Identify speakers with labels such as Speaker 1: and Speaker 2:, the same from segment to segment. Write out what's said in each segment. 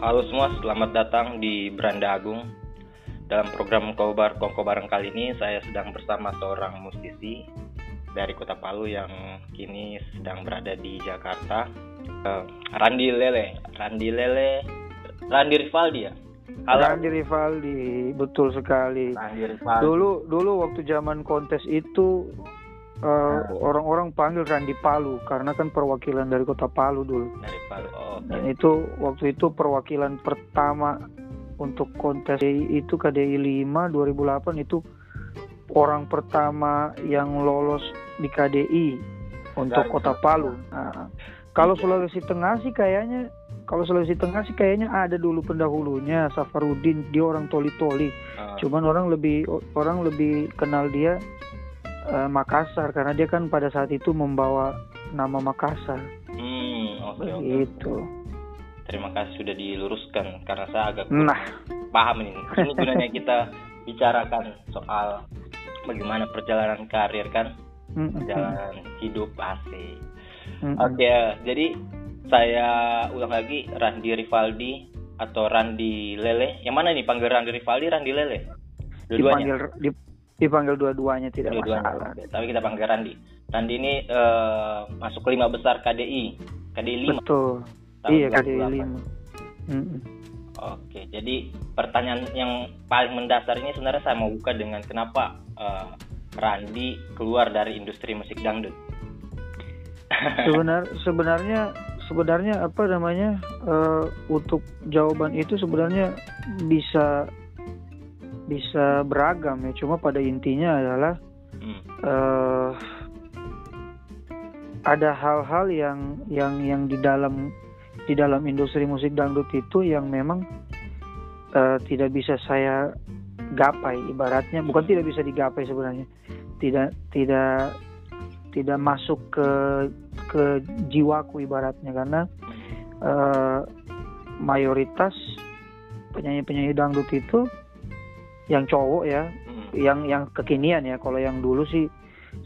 Speaker 1: Halo semua, selamat datang di Beranda Agung. Dalam program Kobar Kongko Bareng kali ini, saya sedang bersama seorang musisi dari Kota Palu yang kini sedang berada di Jakarta. Uh, Randi Lele, Randi Lele, Randi Rivaldi ya.
Speaker 2: Halo. Randi Rivaldi, betul sekali.
Speaker 1: Randi Rivaldi.
Speaker 2: Dulu, dulu waktu zaman kontes itu uh, orang-orang panggil Randi Palu karena kan perwakilan dari kota Palu dulu.
Speaker 1: Dari Palu. Oh, okay.
Speaker 2: Dan itu waktu itu perwakilan pertama untuk kontes itu KDI 5 2008 itu orang pertama yang lolos di KDI untuk Kota Palu. Nah, kalau Sulawesi Tengah sih kayaknya kalau Sulawesi Tengah sih kayaknya ada dulu pendahulunya Safarudin dia orang toli-toli. Uh. Cuman orang lebih orang lebih kenal dia uh, Makassar karena dia kan pada saat itu membawa nama Makassar.
Speaker 1: Hmm, oke okay,
Speaker 2: Okay. Gitu.
Speaker 1: Terima kasih sudah diluruskan karena saya agak
Speaker 2: nah.
Speaker 1: paham ini. Ini gunanya kita bicarakan soal bagaimana perjalanan karir kan, perjalanan hidup asik. Oke, okay, jadi saya ulang lagi Randi Rivaldi atau Randi Lele. Yang mana nih panggil Randi Rivaldi, Randi Lele?
Speaker 2: Dua-duanya. Dipanggil, dipanggil dua-duanya tidak dua masalah.
Speaker 1: Tapi kita panggil Randi. Randi ini uh, masuk ke lima besar KDI, KDI 5.
Speaker 2: Betul tahun iya, 2008. Mm
Speaker 1: Oke, jadi pertanyaan yang paling mendasar ini sebenarnya saya mau buka dengan kenapa uh, Randi keluar dari industri musik dangdut.
Speaker 2: Sebenar sebenarnya sebenarnya apa namanya uh, untuk jawaban itu sebenarnya bisa bisa beragam ya. Cuma pada intinya adalah hmm. uh, ada hal-hal yang yang yang di dalam di dalam industri musik dangdut itu yang memang uh, tidak bisa saya gapai ibaratnya bukan tidak bisa digapai sebenarnya tidak tidak tidak masuk ke ke jiwaku ibaratnya karena uh, mayoritas penyanyi-penyanyi dangdut itu yang cowok ya hmm. yang yang kekinian ya kalau yang dulu sih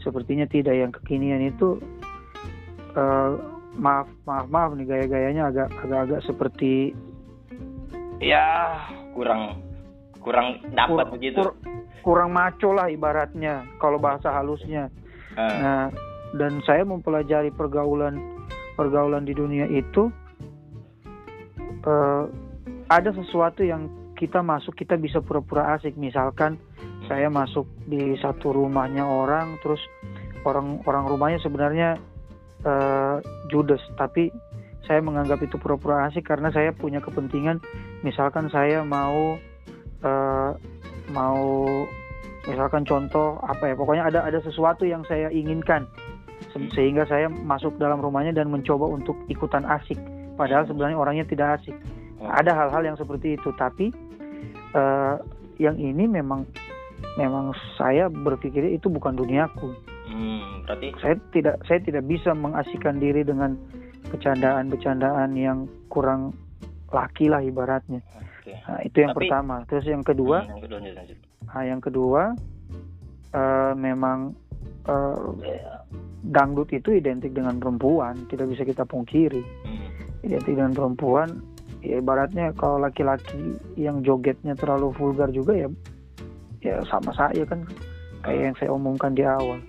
Speaker 2: sepertinya tidak yang kekinian itu uh, maaf maaf maaf nih gaya-gayanya agak agak-agak seperti
Speaker 1: ya kurang kurang dapat kur, begitu kur,
Speaker 2: kurang maco lah ibaratnya kalau bahasa halusnya uh. nah dan saya mempelajari pergaulan pergaulan di dunia itu uh, ada sesuatu yang kita masuk kita bisa pura-pura asik. Misalkan saya masuk di satu rumahnya orang terus orang orang rumahnya sebenarnya uh, judes. Tapi saya menganggap itu pura-pura asik karena saya punya kepentingan. Misalkan saya mau uh, mau misalkan contoh apa ya pokoknya ada ada sesuatu yang saya inginkan. Sehingga saya masuk dalam rumahnya dan mencoba untuk ikutan asik. Padahal sebenarnya orangnya tidak asik. Oh. ada hal-hal yang seperti itu. Tapi uh, yang ini memang memang saya berpikir itu bukan duniaku
Speaker 1: Hmm, berarti
Speaker 2: saya tidak saya tidak bisa mengasihkan diri dengan bercandaan-bercandaan yang kurang laki lah ibaratnya. Okay. Nah, itu yang Tapi, pertama. Terus yang kedua, hmm, yang kedua, nah, yang kedua uh, memang uh, dangdut itu identik dengan perempuan, tidak bisa kita pungkiri. Hmm. Identik dengan perempuan, ya ibaratnya kalau laki-laki yang jogetnya terlalu vulgar juga ya, ya sama saya kan kayak yang saya omongkan di awal.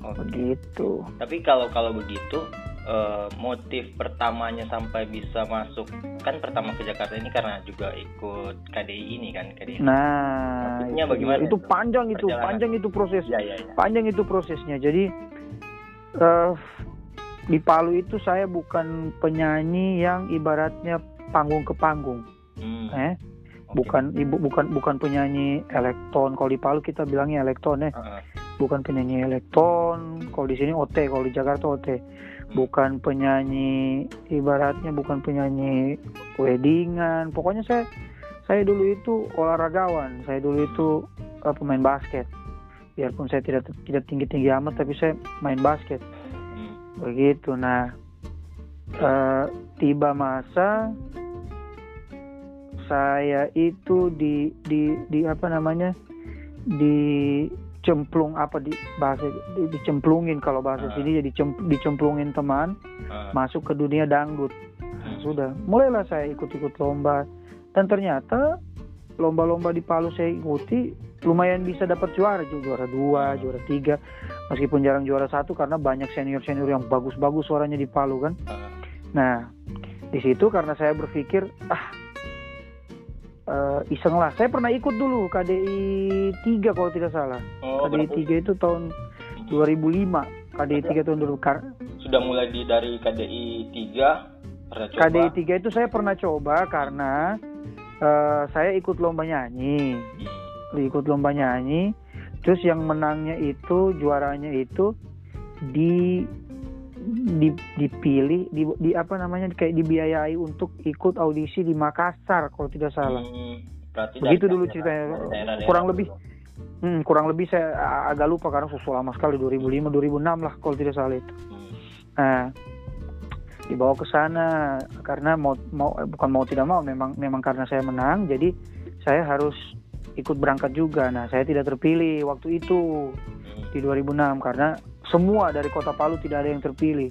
Speaker 1: Oh, begitu. Tapi kalau kalau begitu uh, motif pertamanya sampai bisa masuk kan pertama ke Jakarta ini karena juga ikut KDI ini kan KDI.
Speaker 2: Nah,
Speaker 1: Motifnya bagaimana?
Speaker 2: Itu, itu panjang itu, panjang itu proses. Ya, ya, ya. Panjang itu prosesnya. Jadi uh, di Palu itu saya bukan penyanyi yang ibaratnya panggung ke panggung. Hmm. Eh? Bukan ibu bukan bukan penyanyi elektron. Kalau di Palu kita bilangnya elektron ya. Uh -huh bukan penyanyi elektron kalau di sini OT kalau di Jakarta OT bukan penyanyi ibaratnya bukan penyanyi weddingan pokoknya saya saya dulu itu olahragawan saya dulu itu uh, pemain basket biarpun saya tidak tidak tinggi tinggi amat tapi saya main basket hmm. begitu nah uh, tiba masa saya itu di di di apa namanya? Di cemplung apa di bahasa di, dicemplungin. Kalau bahasa uh. sini jadi cem, dicemplungin teman uh. masuk ke dunia dangdut. Uh. sudah mulailah saya ikut-ikut lomba. Dan ternyata lomba-lomba di Palu saya ikuti lumayan bisa dapat juara. Juga juara dua juara tiga. Meskipun jarang juara satu karena banyak senior senior yang bagus-bagus suaranya di Palu kan nah di situ karena saya berpikir ah uh, iseng lah. Saya pernah ikut dulu KDI 3 kalau tidak salah. Oh, KDI berarti? 3 itu? tahun 2005 KDI 3 tahun dulu.
Speaker 1: Sudah mulai di dari KDI 3 pernah coba?
Speaker 2: KDI 3 itu saya pernah coba karena uh, saya ikut lomba nyanyi. Hmm. ikut lomba nyanyi. Terus yang menangnya itu juaranya itu di, dipilih di, di apa namanya kayak dibiayai untuk ikut audisi di Makassar kalau tidak salah. Hmm, Begitu dulu ceritanya. Daerah, daerah, kurang lebih hmm, kurang lebih saya agak lupa karena sudah lama sekali 2005 2006 lah kalau tidak salah itu. Hmm. Nah, dibawa ke sana karena mau mau bukan mau tidak mau memang memang karena saya menang jadi saya harus ikut berangkat juga nah saya tidak terpilih waktu itu di 2006 karena semua dari kota Palu tidak ada yang terpilih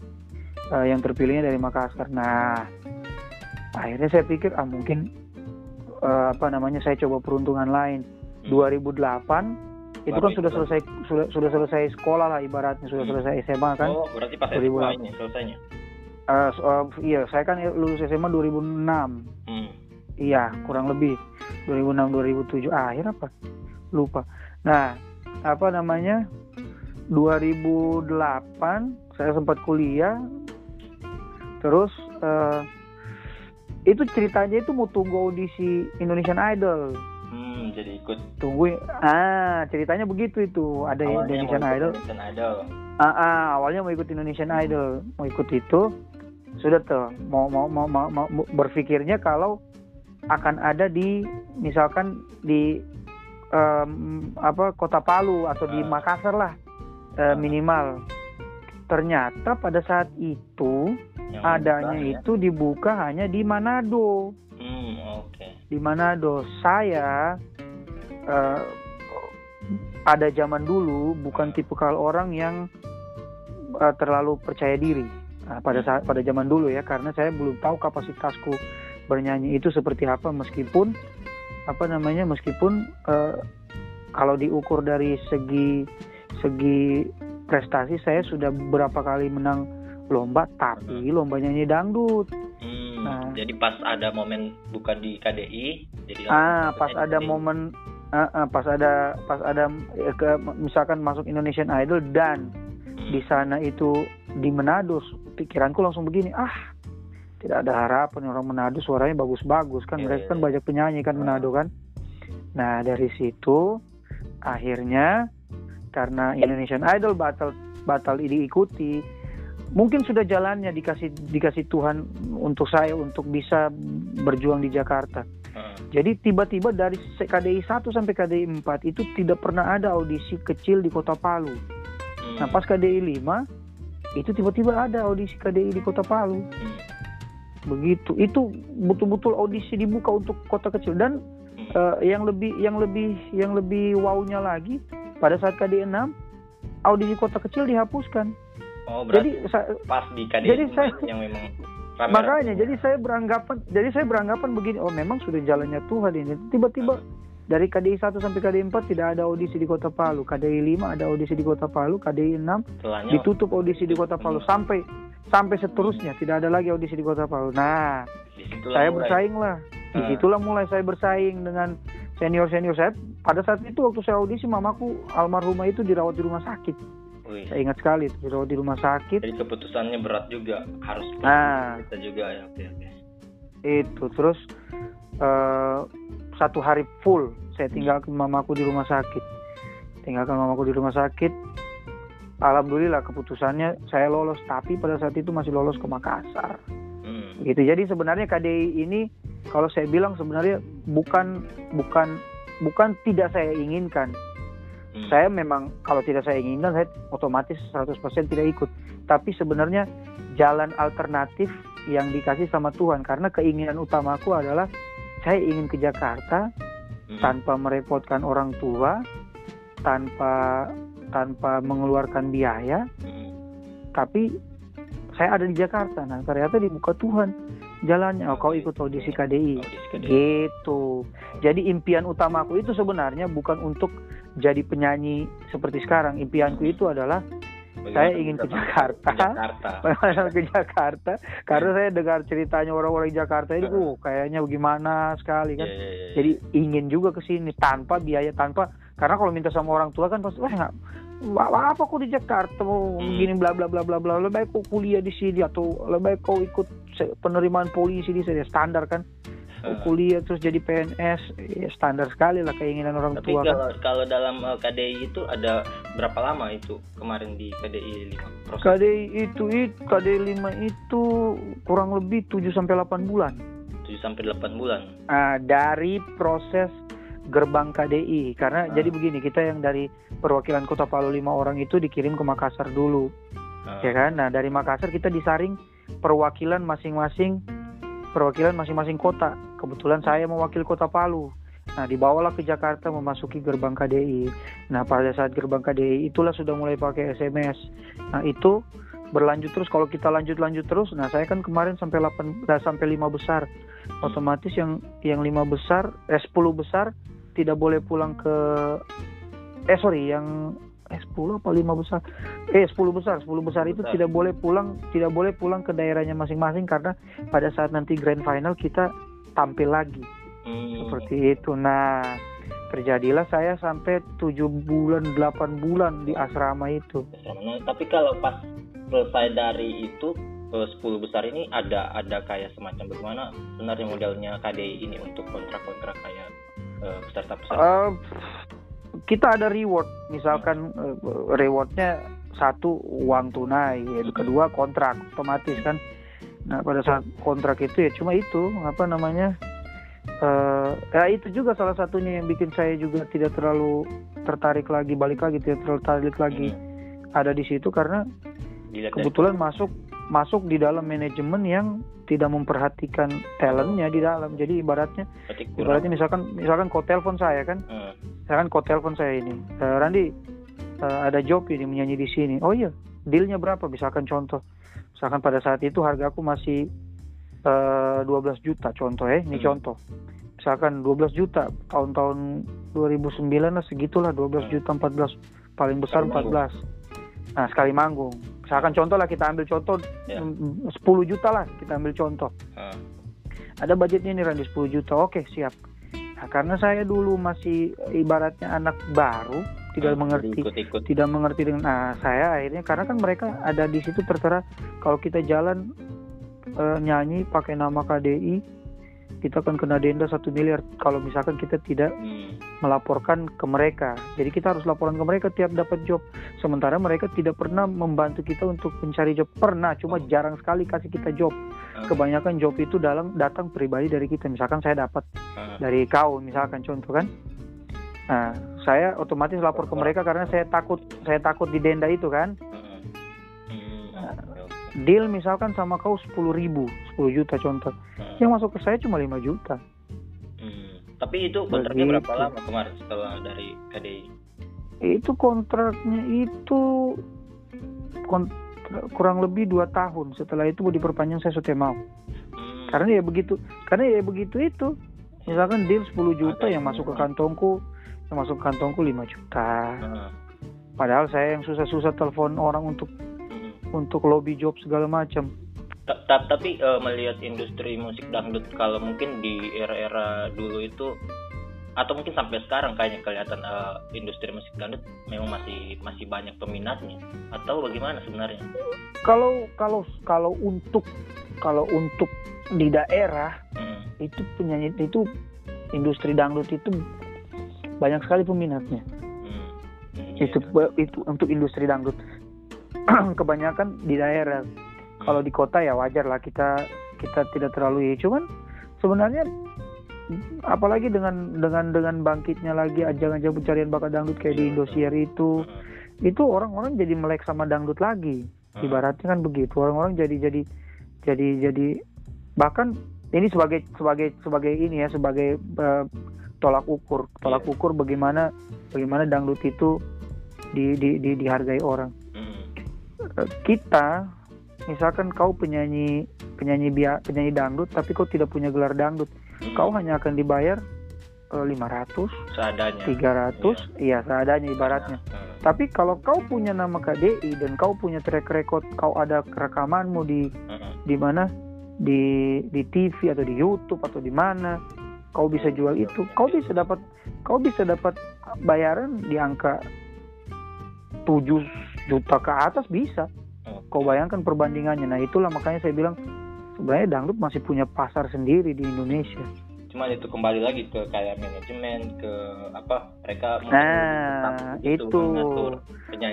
Speaker 2: uh, yang terpilihnya dari Makassar nah akhirnya saya pikir ah mungkin uh, apa namanya saya coba peruntungan lain 2008 itu kan sudah selesai sudah sudah selesai sekolah lah ibaratnya sudah hmm. selesai SMA kan
Speaker 1: oh berarti pas SMA ini selesainya
Speaker 2: Uh, uh, iya, saya kan lulus SMA 2006. Hmm. Iya, kurang lebih 2006 2007 akhir apa? Lupa. Nah, apa namanya? 2008 saya sempat kuliah. Terus uh, itu ceritanya itu mau tunggu audisi Indonesian Idol.
Speaker 1: Hmm, jadi ikut.
Speaker 2: Tunggu. Ah, ceritanya begitu itu. Ada awalnya Indonesian Idol. Indonesian Idol. Ah, ah, awalnya mau ikut Indonesian Idol, mau ikut itu sudah tuh mau mau mau, mau, mau berpikirnya kalau akan ada di misalkan di um, apa kota Palu atau di ah. Makassar lah uh, minimal. Ternyata pada saat itu Yang adanya ya? itu dibuka hanya di Manado. Hmm, okay. di Manado. Saya uh, ada zaman dulu bukan tipe kalau orang yang uh, terlalu percaya diri. Nah, pada saat pada zaman dulu ya karena saya belum tahu kapasitasku bernyanyi itu seperti apa meskipun apa namanya meskipun uh, kalau diukur dari segi segi prestasi saya sudah berapa kali menang lomba tapi lomba nyanyi dangdut.
Speaker 1: Hmm, nah, jadi pas ada momen bukan di KDI jadi
Speaker 2: ah pas ada KDI. momen uh, uh, pas ada pas ada ya, ke, misalkan masuk Indonesian Idol dan hmm. di sana itu di Manado pikiranku langsung begini ah tidak ada harapan orang Manado suaranya bagus-bagus kan yeah, mereka kan iya. banyak penyanyi kan Manado kan nah dari situ akhirnya karena Indonesian Idol batal batal diikuti. Mungkin sudah jalannya dikasih dikasih Tuhan untuk saya untuk bisa berjuang di Jakarta. Hmm. jadi tiba-tiba dari KDI 1 sampai KDI 4 itu tidak pernah ada audisi kecil di Kota Palu. Nah, pas KDI 5 itu tiba-tiba ada audisi KDI di Kota Palu. Begitu. Itu betul-betul audisi dibuka untuk kota kecil. Dan uh, yang lebih yang lebih yang lebih wownya lagi pada saat KDI 6 audisi kota kecil dihapuskan
Speaker 1: oh jadi pas di KDI jadi saya, yang memang
Speaker 2: rame makanya jadi saya beranggapan jadi saya beranggapan begini oh memang sudah jalannya Tuhan ini tiba-tiba dari KDI 1 sampai KDI 4 tidak ada audisi di Kota Palu. KDI 5 ada audisi di Kota Palu, KDI 6 Telanya. ditutup audisi di Kota Palu sampai sampai seterusnya tidak ada lagi audisi di Kota Palu. Nah, saya mulai. bersaing lah. Di situlah mulai saya bersaing dengan senior-senior saya. Pada saat itu waktu saya audisi mamaku almarhumah itu dirawat di rumah sakit. Wih. Saya ingat sekali itu dirawat di rumah sakit.
Speaker 1: Jadi keputusannya berat juga, harus nah, kita juga ya. Oke, oke.
Speaker 2: Itu terus uh, satu hari full saya tinggalkan mamaku di rumah sakit tinggalkan mamaku di rumah sakit alhamdulillah keputusannya saya lolos tapi pada saat itu masih lolos ke Makassar hmm. gitu jadi sebenarnya KDI ini kalau saya bilang sebenarnya bukan bukan bukan tidak saya inginkan hmm. saya memang kalau tidak saya inginkan saya otomatis 100% tidak ikut tapi sebenarnya jalan alternatif yang dikasih sama Tuhan karena keinginan utamaku adalah saya ingin ke Jakarta hmm. tanpa merepotkan orang tua, tanpa tanpa mengeluarkan biaya, hmm. tapi saya ada di Jakarta. Nah ternyata dibuka Tuhan jalannya oh kau ikut audisi KDI. audisi KDI gitu jadi impian utamaku itu sebenarnya bukan untuk jadi penyanyi seperti sekarang impianku itu adalah Bagaimana saya ingin ke Jakarta, ke Jakarta. ke Jakarta karena saya dengar ceritanya orang-orang Jakarta itu uh, kayaknya bagaimana sekali kan. Yeah, yeah, yeah. Jadi ingin juga ke sini tanpa biaya tanpa karena kalau minta sama orang tua kan pasti wah nggak apa kok di Jakarta mau hmm. gini bla bla bla bla bla lebih baik kau kuliah di sini atau lebih baik kau ikut penerimaan polisi di sini standar kan uh. kuliah terus jadi PNS ya standar sekali lah keinginan orang
Speaker 1: Tapi
Speaker 2: tua.
Speaker 1: Tapi kalau kan. kalau dalam uh, eh, KDI itu ada berapa lama itu kemarin di KDI 5
Speaker 2: proses? KDI itu, itu KDI 5 itu kurang lebih 7 sampai 8 bulan.
Speaker 1: 7 sampai 8 bulan.
Speaker 2: Nah, dari proses gerbang KDI karena uh. jadi begini kita yang dari perwakilan Kota Palu lima orang itu dikirim ke Makassar dulu. Uh. Ya kan? Nah, dari Makassar kita disaring perwakilan masing-masing perwakilan masing-masing kota. Kebetulan saya mewakili kota Palu. Nah, dibawalah ke Jakarta memasuki gerbang KDI. Nah, pada saat gerbang KDI itulah sudah mulai pakai SMS. Nah, itu berlanjut terus kalau kita lanjut-lanjut terus. Nah, saya kan kemarin sampai 8 eh, sampai 5 besar. Otomatis yang yang 5 besar, eh 10 besar tidak boleh pulang ke eh sorry, yang eh 10 apa 5 besar? Eh 10 besar. 10 besar itu besar. tidak boleh pulang tidak boleh pulang ke daerahnya masing-masing karena pada saat nanti grand final kita tampil lagi. Hmm. seperti itu. Nah terjadilah saya sampai 7 bulan 8 bulan di asrama itu.
Speaker 1: Nah, tapi kalau pas selesai dari itu ke 10 besar ini ada ada kayak semacam bagaimana sebenarnya modelnya KDI ini untuk kontrak-kontrak kayak uh, peserta-peserta? Uh,
Speaker 2: kita ada reward misalkan uh, rewardnya satu uang tunai yang kedua kontrak otomatis kan nah pada saat kontrak itu ya cuma itu apa namanya uh, ya itu juga salah satunya yang bikin saya juga tidak terlalu tertarik lagi balik lagi tidak terlalu tertarik lagi hmm. ada di situ karena kebetulan masuk masuk di dalam manajemen yang tidak memperhatikan talentnya di dalam. Jadi ibaratnya ibaratnya misalkan misalkan kau telepon saya kan? Hmm misalkan kau telepon saya ini e, Randi uh, ada job ini menyanyi di sini. Oh iya dealnya berapa? Misalkan contoh. Misalkan pada saat itu harga aku masih uh, eh, 12 juta contoh ya ini hmm. contoh. Misalkan 12 juta tahun-tahun 2009 lah segitulah 12 hmm. juta 14 paling besar sekali 14 manggung. nah sekali manggung misalkan contoh lah kita ambil contoh yeah. 10 juta lah kita ambil contoh hmm. ada budgetnya nih Randi 10 juta oke siap Nah, karena saya dulu masih ibaratnya anak baru, tidak hmm, mengerti, ikut -ikut. tidak mengerti dengan nah, saya akhirnya karena kan mereka ada di situ tertera kalau kita jalan e, nyanyi pakai nama KDI kita akan kena denda satu miliar kalau misalkan kita tidak hmm. melaporkan ke mereka. Jadi kita harus laporan ke mereka tiap dapat job. Sementara mereka tidak pernah membantu kita untuk mencari job. Pernah, cuma oh. jarang sekali kasih kita job. Hmm. Kebanyakan job itu dalam datang pribadi dari kita. Misalkan saya dapat hmm. dari kau, misalkan contoh kan. Nah, saya otomatis lapor ke mereka karena saya takut saya takut di denda itu kan. Nah, deal misalkan sama kau sepuluh ribu, 10 juta contoh yang masuk ke saya cuma 5 juta
Speaker 1: hmm. tapi itu kontraknya Begitu. berapa lama kemarin setelah dari KDI
Speaker 2: itu kontraknya itu kontrak, kurang lebih dua tahun setelah itu mau diperpanjang saya sudah mau hmm. karena ya begitu karena ya begitu itu misalkan deal 10 juta yang masuk ke kantongku yang masuk ke kantongku 5 juta hmm. padahal saya yang susah-susah telepon orang untuk hmm. Untuk lobby job segala macam
Speaker 1: tapi uh, melihat industri musik dangdut kalau mungkin di era-era dulu itu atau mungkin sampai sekarang kayaknya kelihatan uh, industri musik dangdut memang masih masih banyak peminatnya atau bagaimana sebenarnya?
Speaker 2: Kalau kalau kalau untuk kalau untuk di daerah hmm. itu penyanyi itu industri dangdut itu banyak sekali peminatnya. Hmm. Hmm, itu iya. itu untuk industri dangdut kebanyakan di daerah. Kalau di kota ya wajar lah kita kita tidak terlalu ya. Cuman sebenarnya apalagi dengan dengan dengan bangkitnya lagi ajang-ajang pencarian bakat dangdut kayak di Indosiar itu itu orang-orang jadi melek sama dangdut lagi. Ibaratnya kan begitu orang-orang jadi jadi jadi jadi bahkan ini sebagai sebagai sebagai ini ya sebagai uh, tolak ukur. Tolak iya. ukur bagaimana bagaimana dangdut itu di, di, di dihargai orang kita misalkan kau penyanyi penyanyi bia, penyanyi dangdut tapi kau tidak punya gelar dangdut hmm. kau hanya akan dibayar eh, lima ratus
Speaker 1: seadanya
Speaker 2: tiga ratus iya seadanya ibaratnya hmm. tapi kalau kau punya nama KDI dan kau punya track record kau ada rekamanmu di hmm. di mana di di TV atau di YouTube atau di mana kau bisa jual itu kau bisa dapat kau bisa dapat bayaran di angka 7 juta ke atas bisa. Kau bayangkan perbandingannya. Nah itulah makanya saya bilang sebenarnya dangdut masih punya pasar sendiri di Indonesia.
Speaker 1: Cuma itu kembali lagi ke kayak manajemen ke apa mereka
Speaker 2: nah itu, itu.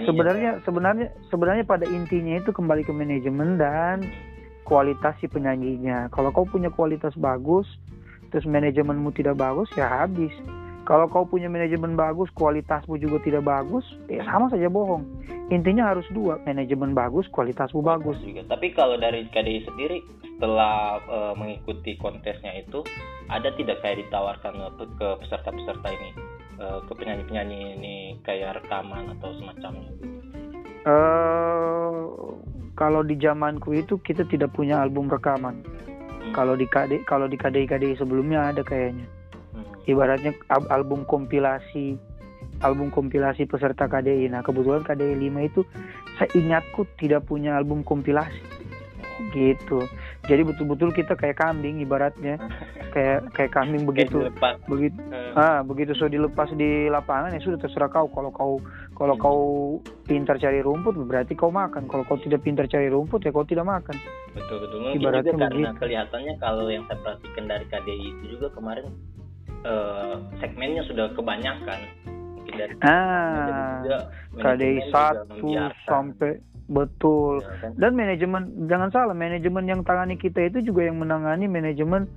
Speaker 2: sebenarnya sebenarnya sebenarnya pada intinya itu kembali ke manajemen dan kualitas si penyanyinya. Kalau kau punya kualitas bagus terus manajemenmu tidak bagus ya habis kalau kau punya manajemen bagus, kualitasmu juga tidak bagus, ya sama saja bohong. Intinya harus dua, manajemen bagus, kualitasmu bagus.
Speaker 1: Juga. Tapi kalau dari KDI sendiri, setelah uh, mengikuti kontesnya itu, ada tidak kayak ditawarkan ke peserta-peserta ini, uh, ke penyanyi-penyanyi ini kayak rekaman atau semacamnya?
Speaker 2: Uh, kalau di zamanku itu kita tidak punya album rekaman. Hmm. Kalau di KDI, kalau di KDI KDI sebelumnya ada kayaknya ibaratnya album kompilasi album kompilasi peserta KDI. Nah, kebetulan KDI 5 itu saya ingatku tidak punya album kompilasi. Gitu. Jadi betul-betul kita kayak kambing ibaratnya. kayak kayak kambing begitu. Begitu hmm. ah, begitu so dilepas di lapangan ya sudah terserah kau kalau kau kalau hmm. kau pintar cari rumput berarti kau makan. Kalau kau tidak pintar cari rumput ya kau tidak makan.
Speaker 1: Betul betul. Mungkin ibaratnya juga karena begitu. kelihatannya kalau yang saya perhatikan dari KDI itu juga kemarin uh, segmennya sudah kebanyakan
Speaker 2: dari ah satu sampai betul ya, kan? dan manajemen jangan salah manajemen yang tangani kita itu juga yang menangani manajemen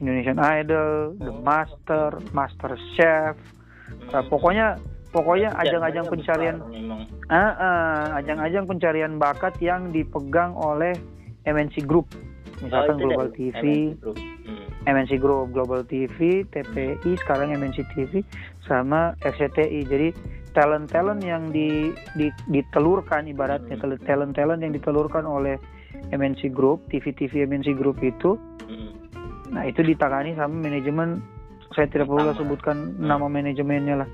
Speaker 2: Indonesian Idol, The oh. Master, Master Chef, hmm. uh, pokoknya pokoknya ajang-ajang pencarian, ah, uh, ajang-ajang pencarian bakat yang dipegang oleh MNC Group, misalkan oh, Global TV, MNC Group Global TV, TPI, sekarang MNC TV sama FCTI. Jadi talent-talent yang di, di, ditelurkan ibaratnya hmm. talent-talent yang ditelurkan oleh MNC Group, TV-TV MNC Group itu, hmm. nah itu ditangani sama manajemen. Saya tidak perlu sebutkan hmm. nama manajemennya lah.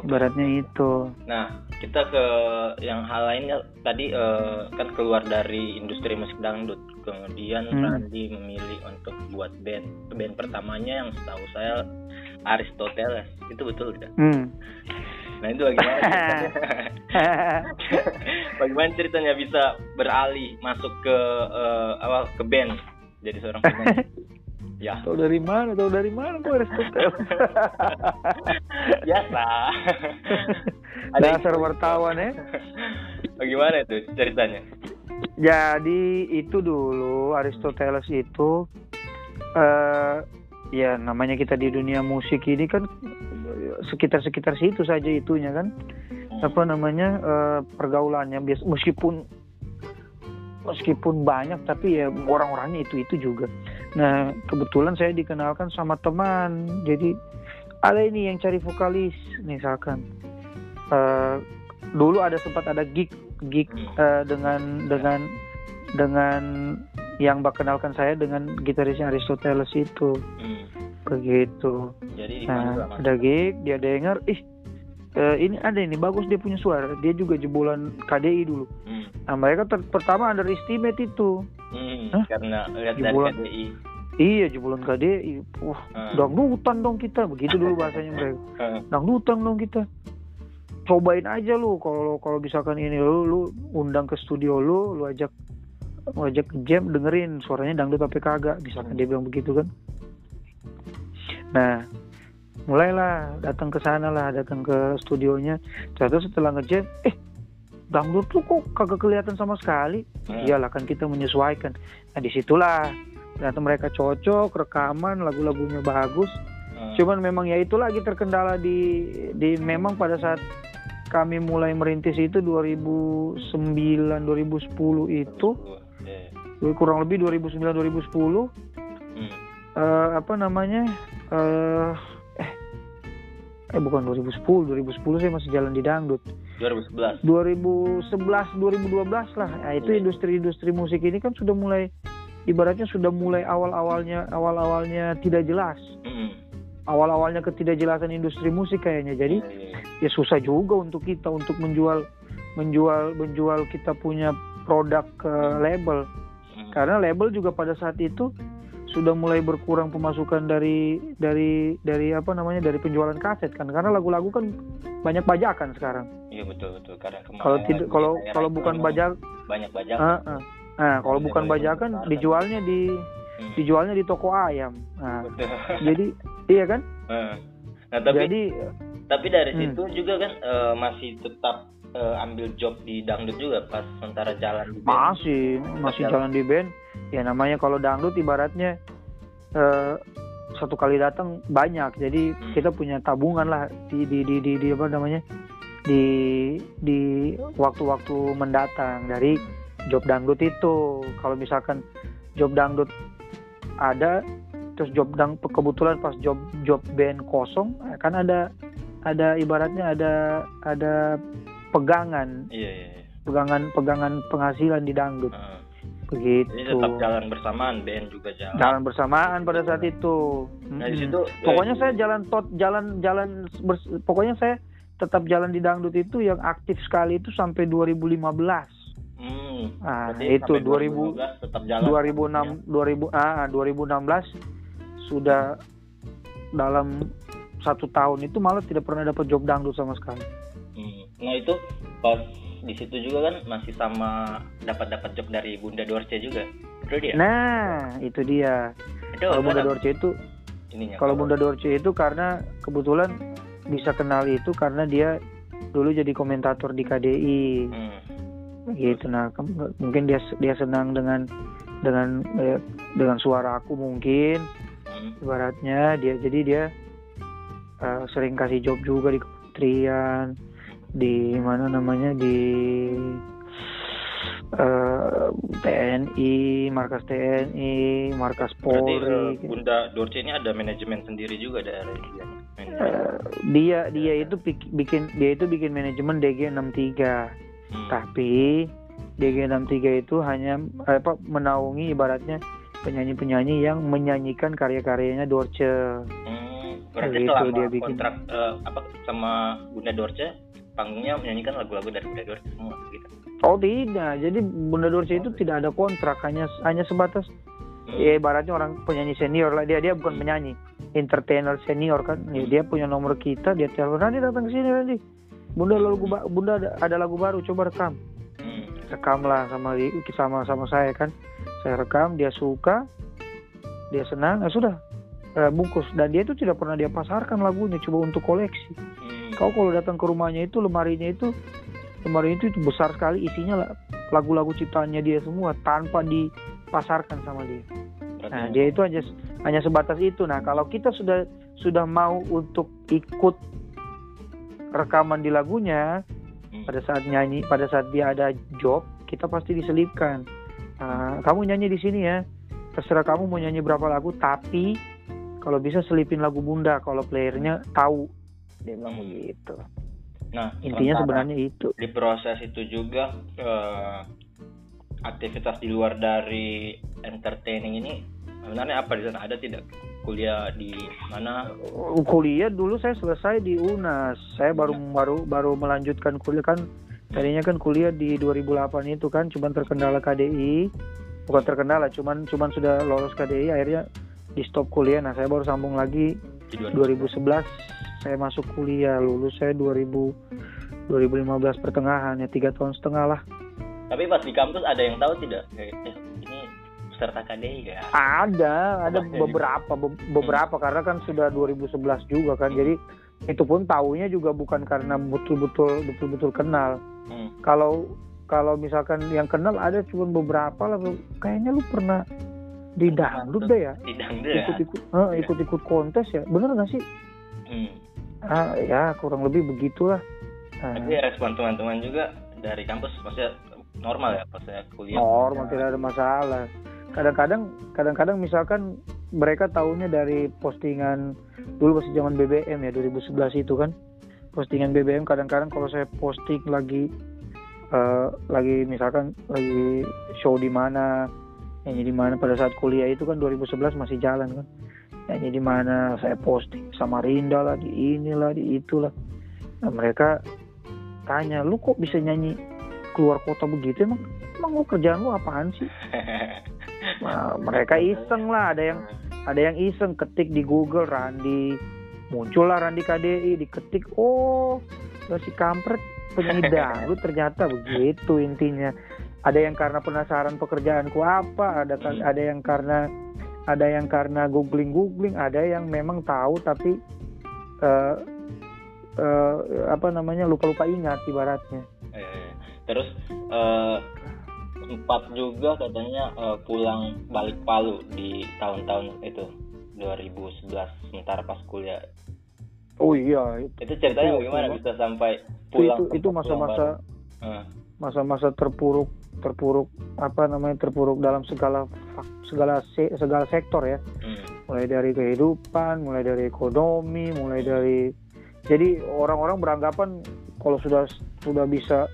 Speaker 2: Okay. Ibaratnya itu.
Speaker 1: Nah, kita ke yang hal lainnya tadi uh, kan keluar dari industri musik dangdut. Kemudian hmm. Randy memilih untuk buat band. Band pertamanya yang setahu saya Aristoteles. Itu betul tidak? Hmm. Nah, itu bagaimana ceritanya? bagaimana ceritanya bisa beralih masuk ke uh, awal ke band jadi seorang penyanyi?
Speaker 2: Ya. Tahu dari mana? Tahu dari mana kok Aristoteles?
Speaker 1: Biasa.
Speaker 2: Dasar wartawan ya.
Speaker 1: Bagaimana itu ceritanya?
Speaker 2: Jadi itu dulu Aristoteles itu uh, ya namanya kita di dunia musik ini kan sekitar-sekitar situ saja itunya kan. Hmm. Apa namanya uh, pergaulannya bias meskipun meskipun banyak tapi ya orang-orangnya itu itu juga nah kebetulan saya dikenalkan sama teman jadi ada ini yang cari vokalis misalkan uh, dulu ada sempat ada gig gig uh, dengan dengan dengan yang kenalkan saya dengan gitarisnya Aristoteles itu. Hmm. begitu.
Speaker 1: Jadi
Speaker 2: nah, ada gig dia dengar ih uh, ini ada ini bagus dia punya suara. Dia juga jebolan KDI dulu. Hmm. nah mereka ter- pertama underestimate itu.
Speaker 1: Hmm, Hah? karena lihat jebolan, dari KDI
Speaker 2: iya jebolan KDI wah hmm. dangdutan dong kita. Begitu dulu bahasanya mereka. Dangdutan dong kita cobain aja lu kalau kalau misalkan ini lu lu undang ke studio lu lu ajak lu ajak ke jam dengerin suaranya dangdut tapi kagak misalkan hmm. dia bilang begitu kan nah mulailah datang ke sana lah datang ke studionya terus setelah ngejam eh dangdut tuh kok kagak kelihatan sama sekali hmm. iyalah kan kita menyesuaikan nah di situlah ternyata mereka cocok rekaman lagu-lagunya bagus hmm. cuman memang ya itu lagi terkendala di di memang pada saat kami mulai merintis itu 2009 2010 itu yeah. kurang lebih 2009 2010 hmm. uh, apa namanya uh, eh bukan 2010 2010 saya masih jalan di dangdut
Speaker 1: 2011
Speaker 2: 2011 2012 lah nah, itu industri-industri musik ini kan sudah mulai ibaratnya sudah mulai awal-awalnya awal-awalnya tidak jelas. Mm. Awal-awalnya ketidakjelasan industri musik kayaknya. Jadi yeah, yeah. ya susah juga untuk kita untuk menjual menjual menjual kita punya produk ke label. Mm. Karena label juga pada saat itu sudah mulai berkurang pemasukan dari dari dari apa namanya dari penjualan kaset kan karena lagu-lagu kan banyak bajakan sekarang.
Speaker 1: Iya betul betul karena
Speaker 2: kalau tidak kalau kalau bukan bajak
Speaker 1: banyak bajakan. Uh, uh.
Speaker 2: Nah kalau bukan bajakan dijualnya di hmm. dijualnya di toko ayam. Nah betul. jadi iya kan?
Speaker 1: Uh. Nah tapi jadi tapi dari hmm. situ juga kan uh, masih tetap uh, ambil job di dangdut juga pas sementara jalan di
Speaker 2: band. Masih masih jalan di band ya namanya kalau dangdut ibaratnya uh, satu kali datang banyak jadi hmm. kita punya tabungan lah di di di di, di apa namanya di di waktu-waktu mendatang dari job dangdut itu kalau misalkan job dangdut ada terus job dang kebetulan pas job job band kosong kan ada ada ibaratnya ada ada pegangan.
Speaker 1: Iya, iya, iya.
Speaker 2: pegangan pegangan penghasilan di dangdut. Uh begitu.
Speaker 1: Jadi tetap jalan bersamaan band juga jalan.
Speaker 2: Jalan bersamaan pada saat itu.
Speaker 1: Nah, di situ
Speaker 2: pokoknya saya jalan tot jalan jalan bers, pokoknya saya tetap jalan di dangdut itu yang aktif sekali itu sampai 2015 hmm, nah itu 2000 tetap jalan. 2006 ya. 2000 ah 2016 sudah dalam satu tahun itu malah tidak pernah dapat job dangdut sama sekali.
Speaker 1: Hmm. nah itu pas di situ juga kan masih sama dapat dapat job dari Bunda Dorce juga.
Speaker 2: Itu dia? Nah itu dia. Kalau Bunda Dorce itu ininya kalau Bunda Dorce itu karena kebetulan bisa kenal itu karena dia dulu jadi komentator di KDI hmm. gitu. Nah mungkin dia dia senang dengan dengan eh, dengan suara aku mungkin hmm. ibaratnya dia jadi dia uh, sering kasih job juga di kementerian di mana namanya di uh, eh, TNI, markas TNI, markas Polri. Berarti, uh,
Speaker 1: Bunda Dorce ini ada manajemen sendiri juga dari dia.
Speaker 2: Uh, dia dia itu bikin dia itu bikin manajemen DG 63. Hmm. Tapi DG 63 itu hanya apa menaungi ibaratnya penyanyi-penyanyi yang menyanyikan karya-karyanya Dorce.
Speaker 1: Hmm, berarti gitu, dia bikin kontrak uh, apa sama Bunda Dorce panggungnya menyanyikan lagu-lagu dari Bunda Dorce semua gitu.
Speaker 2: Oh tidak, jadi Bunda Dorce itu tidak ada kontrak, hanya hanya sebatas hmm. ya ibaratnya orang penyanyi senior lah dia dia bukan hmm. penyanyi, entertainer senior kan, ya, dia punya nomor kita, dia telepon nanti datang ke sini nanti. Bunda lagu Bunda ada, ada lagu baru coba rekam. Hmm. Rekam lah sama sama sama saya kan. Saya rekam, dia suka, dia senang, ya sudah eh, bungkus dan dia itu tidak pernah dia pasarkan lagunya coba untuk koleksi. Hmm kau kalau datang ke rumahnya itu lemarinya itu lemari itu, itu besar sekali isinya lagu-lagu ciptaannya dia semua tanpa dipasarkan sama dia. Nah dia itu hanya hanya sebatas itu. Nah kalau kita sudah sudah mau untuk ikut rekaman di lagunya hmm. pada saat nyanyi pada saat dia ada job kita pasti diselipkan. Nah, kamu nyanyi di sini ya. Terserah kamu mau nyanyi berapa lagu tapi kalau bisa selipin lagu bunda kalau playernya tahu. Dia bilang hmm. begitu.
Speaker 1: Nah
Speaker 2: intinya sebenarnya itu.
Speaker 1: di proses itu juga uh, aktivitas di luar dari entertaining ini sebenarnya apa di sana? Ada tidak? Kuliah di mana?
Speaker 2: Uh, kuliah dulu saya selesai di UNAS. Saya baru ya. baru baru melanjutkan kuliah kan tadinya kan kuliah di 2008 itu kan cuman terkendala KDI bukan terkendala cuman cuman sudah lolos KDI akhirnya di stop kuliah. Nah saya baru sambung lagi 2011 saya masuk kuliah. Lulus saya 2000 2015 pertengahan ya tiga tahun setengah lah.
Speaker 1: Tapi pas di kampus ada yang tahu tidak? Eh, ini peserta KDI ya?
Speaker 2: Ada ada beberapa be beberapa. Hmm. karena kan sudah 2011 juga kan. Hmm. jadi itu pun tahunya juga bukan karena betul-betul betul-betul kenal. Hmm. kalau kalau misalkan yang kenal ada cuma beberapa lah kayaknya lu pernah di dangdut deh ya. Ikut-ikut ya? uh, ikut-ikut kontes ya. Bener gak sih? Hmm. Ah ya kurang lebih begitulah.
Speaker 1: Ah. tapi respon teman-teman juga dari kampus maksudnya normal ya pas saya kuliah.
Speaker 2: Normal ya. tidak ada masalah. Kadang-kadang kadang-kadang misalkan mereka tahunya dari postingan dulu masih zaman BBM ya 2011 itu kan. Postingan BBM kadang-kadang kalau saya posting lagi uh, lagi misalkan lagi show di mana yang jadi mana pada saat kuliah itu kan 2011 masih jalan kan. Yang jadi mana saya posting sama Rinda lah di inilah di itulah. Nah, mereka tanya lu kok bisa nyanyi keluar kota begitu? Emang emang lu kerjaan lu apaan sih? Nah, mereka iseng lah ada yang ada yang iseng ketik di Google Randi. Muncullah Randi KDI diketik oh si kampret penyanyi dangdut ternyata. Begitu intinya. Ada yang karena penasaran pekerjaanku apa ada hmm. ada yang karena ada yang karena googling googling ada yang memang tahu tapi uh, uh, apa namanya lupa lupa ingat ibaratnya.
Speaker 1: Eh, terus uh, sempat juga katanya uh, pulang balik Palu di tahun-tahun itu 2011 sementara pas kuliah.
Speaker 2: Oh iya
Speaker 1: itu, itu ceritanya itu, bagaimana itu, bisa sampai pulang
Speaker 2: itu itu masa-masa masa-masa terpuruk terpuruk apa namanya terpuruk dalam segala segala segala sektor ya. Hmm. mulai dari kehidupan mulai dari ekonomi mulai dari jadi orang-orang beranggapan kalau sudah sudah bisa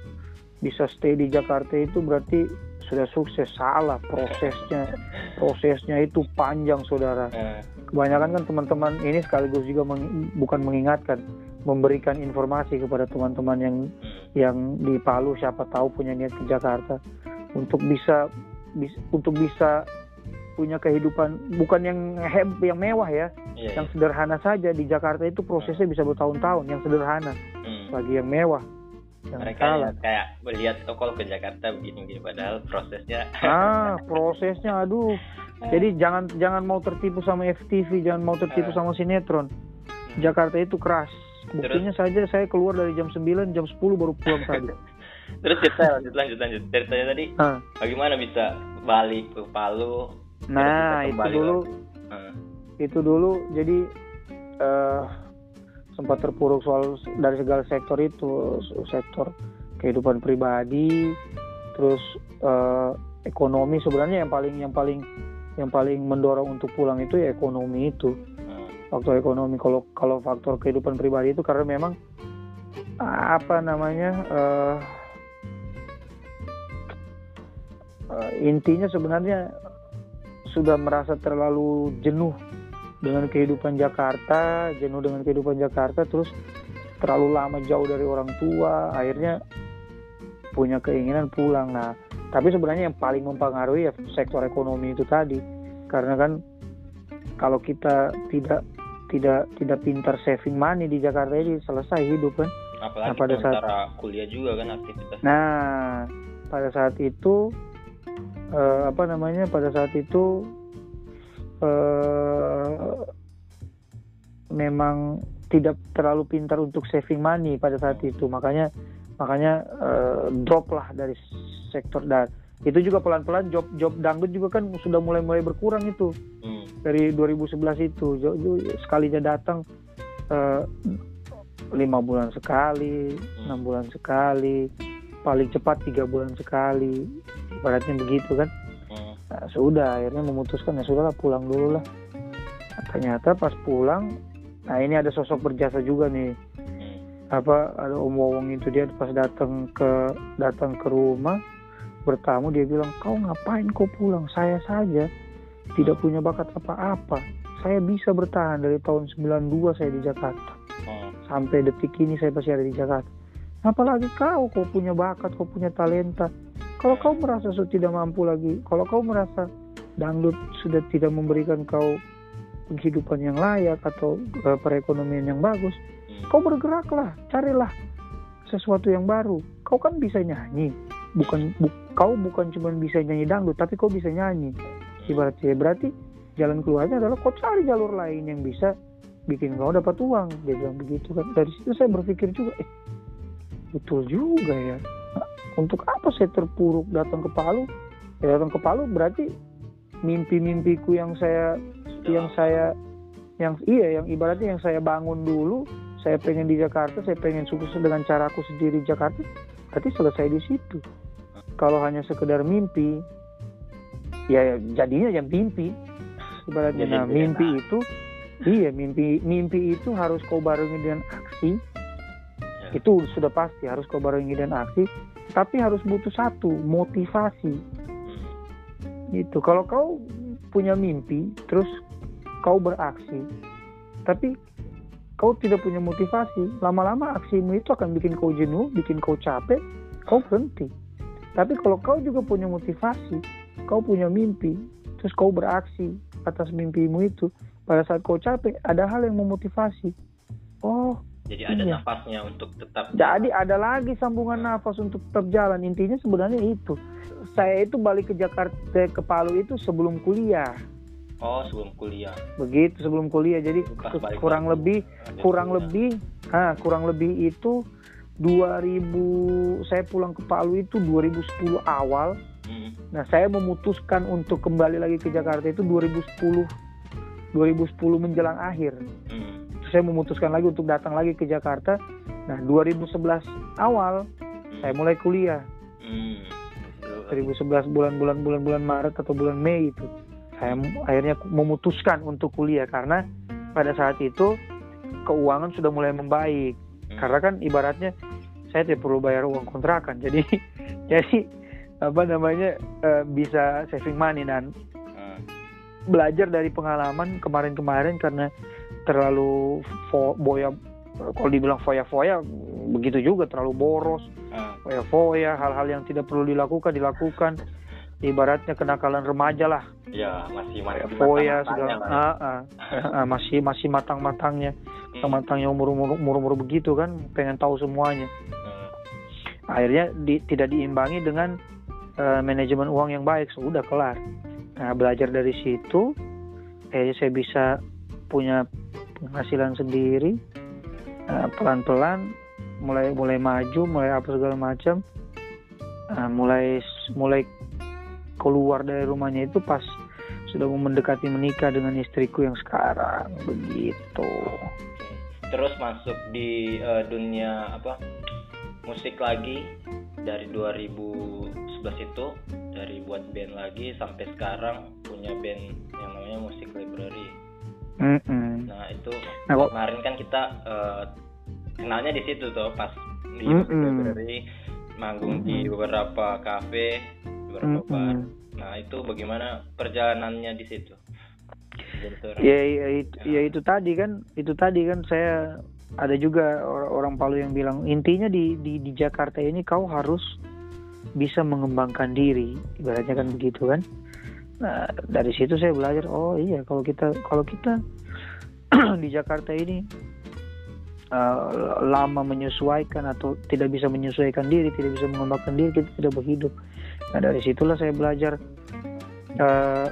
Speaker 2: bisa stay di Jakarta itu berarti sudah sukses salah prosesnya prosesnya itu panjang saudara hmm. kebanyakan kan teman-teman ini sekaligus juga meng, bukan mengingatkan memberikan informasi kepada teman-teman yang hmm. yang di Palu siapa tahu punya niat ke Jakarta untuk bisa, bis, untuk bisa punya kehidupan bukan yang heb, yang mewah ya, yeah, yang sederhana saja di Jakarta itu prosesnya bisa bertahun-tahun yang sederhana hmm. bagi yang mewah.
Speaker 1: Yang mereka salah. kayak melihat oh kalau ke Jakarta begini-begini padahal prosesnya
Speaker 2: ah prosesnya aduh jadi jangan jangan mau tertipu sama FTV jangan mau tertipu uh. sama sinetron hmm. Jakarta itu keras buktinya Terus? saja saya keluar dari jam 9 jam 10 baru pulang tadi
Speaker 1: terus cerita lanjut lanjut lanjut ceritanya tadi uh. bagaimana bisa balik ke Palu
Speaker 2: nah itu dulu uh. itu dulu jadi uh, sempat terpuruk soal dari segala sektor itu sektor kehidupan pribadi terus uh, ekonomi. Sebenarnya yang paling yang paling yang paling mendorong untuk pulang itu ya ekonomi itu. Faktor ekonomi. Kalau kalau faktor kehidupan pribadi itu karena memang apa namanya uh, uh, intinya sebenarnya sudah merasa terlalu jenuh dengan kehidupan Jakarta, jenuh dengan kehidupan Jakarta, terus terlalu lama jauh dari orang tua, akhirnya punya keinginan pulang. Nah, tapi sebenarnya yang paling mempengaruhi ya sektor ekonomi itu tadi, karena kan kalau kita tidak tidak tidak pintar saving money di Jakarta ini selesai hidup kan.
Speaker 1: Apalagi nah, pada saat kuliah juga kan aktivitas.
Speaker 2: Nah, pada saat itu uh, apa namanya pada saat itu uh, memang tidak terlalu pintar untuk saving money pada saat itu makanya makanya uh, drop lah dari sektor dan itu juga pelan-pelan job job dangdut juga kan sudah mulai mulai berkurang itu hmm. dari 2011 itu sekalinya datang lima uh, bulan sekali enam hmm. bulan sekali paling cepat tiga bulan sekali ibaratnya begitu kan. Nah, sudah akhirnya memutuskan ya sudahlah pulang dulu lah. Nah, ternyata pas pulang nah ini ada sosok berjasa juga nih. Apa ada om wowong itu dia pas datang ke datang ke rumah bertamu dia bilang kau ngapain kau pulang? Saya saja tidak punya bakat apa-apa. Saya bisa bertahan dari tahun 92 saya di Jakarta. Hmm. sampai detik ini saya masih ada di Jakarta. Apalagi kau kau punya bakat kau punya talenta kalau kau merasa sudah tidak mampu lagi, kalau kau merasa dangdut sudah tidak memberikan kau kehidupan yang layak atau uh, perekonomian yang bagus, hmm. kau bergeraklah, carilah sesuatu yang baru. Kau kan bisa nyanyi, bukan bu, kau bukan cuma bisa nyanyi dangdut, tapi kau bisa nyanyi. Ibaratnya berarti jalan keluarnya adalah kau cari jalur lain yang bisa bikin kau dapat uang. Dia bilang begitu kan. Dari situ saya berpikir juga, eh betul juga ya untuk apa saya terpuruk datang ke Palu? Ya datang ke Palu berarti mimpi-mimpiku yang saya yang saya yang iya yang ibaratnya yang saya bangun dulu saya pengen di Jakarta saya pengen sukses dengan caraku sendiri di Jakarta berarti selesai di situ. Kalau hanya sekedar mimpi ya jadinya yang mimpi. Ibaratnya nah mimpi itu iya mimpi mimpi itu harus kau barengi dengan aksi. Ya. itu sudah pasti harus kau barengi dengan aksi tapi harus butuh satu motivasi Itu kalau kau punya mimpi, terus kau beraksi, tapi kau tidak punya motivasi, lama-lama aksimu itu akan bikin kau jenuh, bikin kau capek, kau berhenti. Tapi kalau kau juga punya motivasi, kau punya mimpi, terus kau beraksi atas mimpimu itu, pada saat kau capek, ada hal yang memotivasi. Oh,
Speaker 1: jadi ada iya. nafasnya untuk tetap.
Speaker 2: Jadi ada lagi sambungan nafas untuk tetap jalan. Intinya sebenarnya itu. Saya itu balik ke Jakarta ke Palu itu sebelum kuliah.
Speaker 1: Oh, sebelum kuliah.
Speaker 2: Begitu sebelum kuliah. Jadi kurang lebih kurang kuliah. lebih ha, kurang lebih itu 2000 saya pulang ke Palu itu 2010 awal. Hmm. Nah, saya memutuskan untuk kembali lagi ke Jakarta itu 2010 2010 menjelang akhir. Hmm saya memutuskan lagi untuk datang lagi ke Jakarta. Nah, 2011 awal hmm. saya mulai kuliah. Hmm. 2011 bulan-bulan bulan-bulan Maret atau bulan Mei itu saya akhirnya memutuskan untuk kuliah karena pada saat itu keuangan sudah mulai membaik. Hmm. Karena kan ibaratnya saya tidak perlu bayar uang kontrakan. Jadi jadi apa namanya uh, bisa saving money dan hmm. belajar dari pengalaman kemarin-kemarin karena terlalu fo boya kalau dibilang foya-foya begitu juga terlalu boros. Hmm. foya-foya hal-hal yang tidak perlu dilakukan dilakukan. Ibaratnya kenakalan remaja lah.
Speaker 1: Ya masih masih
Speaker 2: foya segala. ah, ah, ah, masih masih matang-matangnya. Hmm. matangnya umur umur umur umur begitu kan pengen tahu semuanya. Hmm. akhirnya di, tidak diimbangi dengan uh, manajemen uang yang baik. Sudah kelar. Nah belajar dari situ eh saya bisa punya penghasilan sendiri uh, pelan-pelan mulai mulai maju mulai apa segala macam uh, mulai mulai keluar dari rumahnya itu pas sudah mau mendekati menikah dengan istriku yang sekarang begitu.
Speaker 1: Terus masuk di uh, dunia apa musik lagi dari 2011 itu dari buat band lagi sampai sekarang punya band yang namanya musik Mm -mm. Nah itu nah, kemarin kan kita uh, kenalnya di situ tuh pas di mm -mm. library manggung mm -mm. di beberapa kafe, beberapa mm -mm. bar. Nah itu bagaimana perjalanannya di situ?
Speaker 2: Ya, ya, itu, ya itu tadi kan, itu tadi kan saya ada juga orang, orang Palu yang bilang intinya di, di di Jakarta ini kau harus bisa mengembangkan diri, ibaratnya kan begitu kan. Nah, dari situ saya belajar, oh iya kalau kita kalau kita di Jakarta ini uh, lama menyesuaikan atau tidak bisa menyesuaikan diri, tidak bisa mengembangkan diri, kita tidak berhidup. Nah, dari situlah saya belajar uh,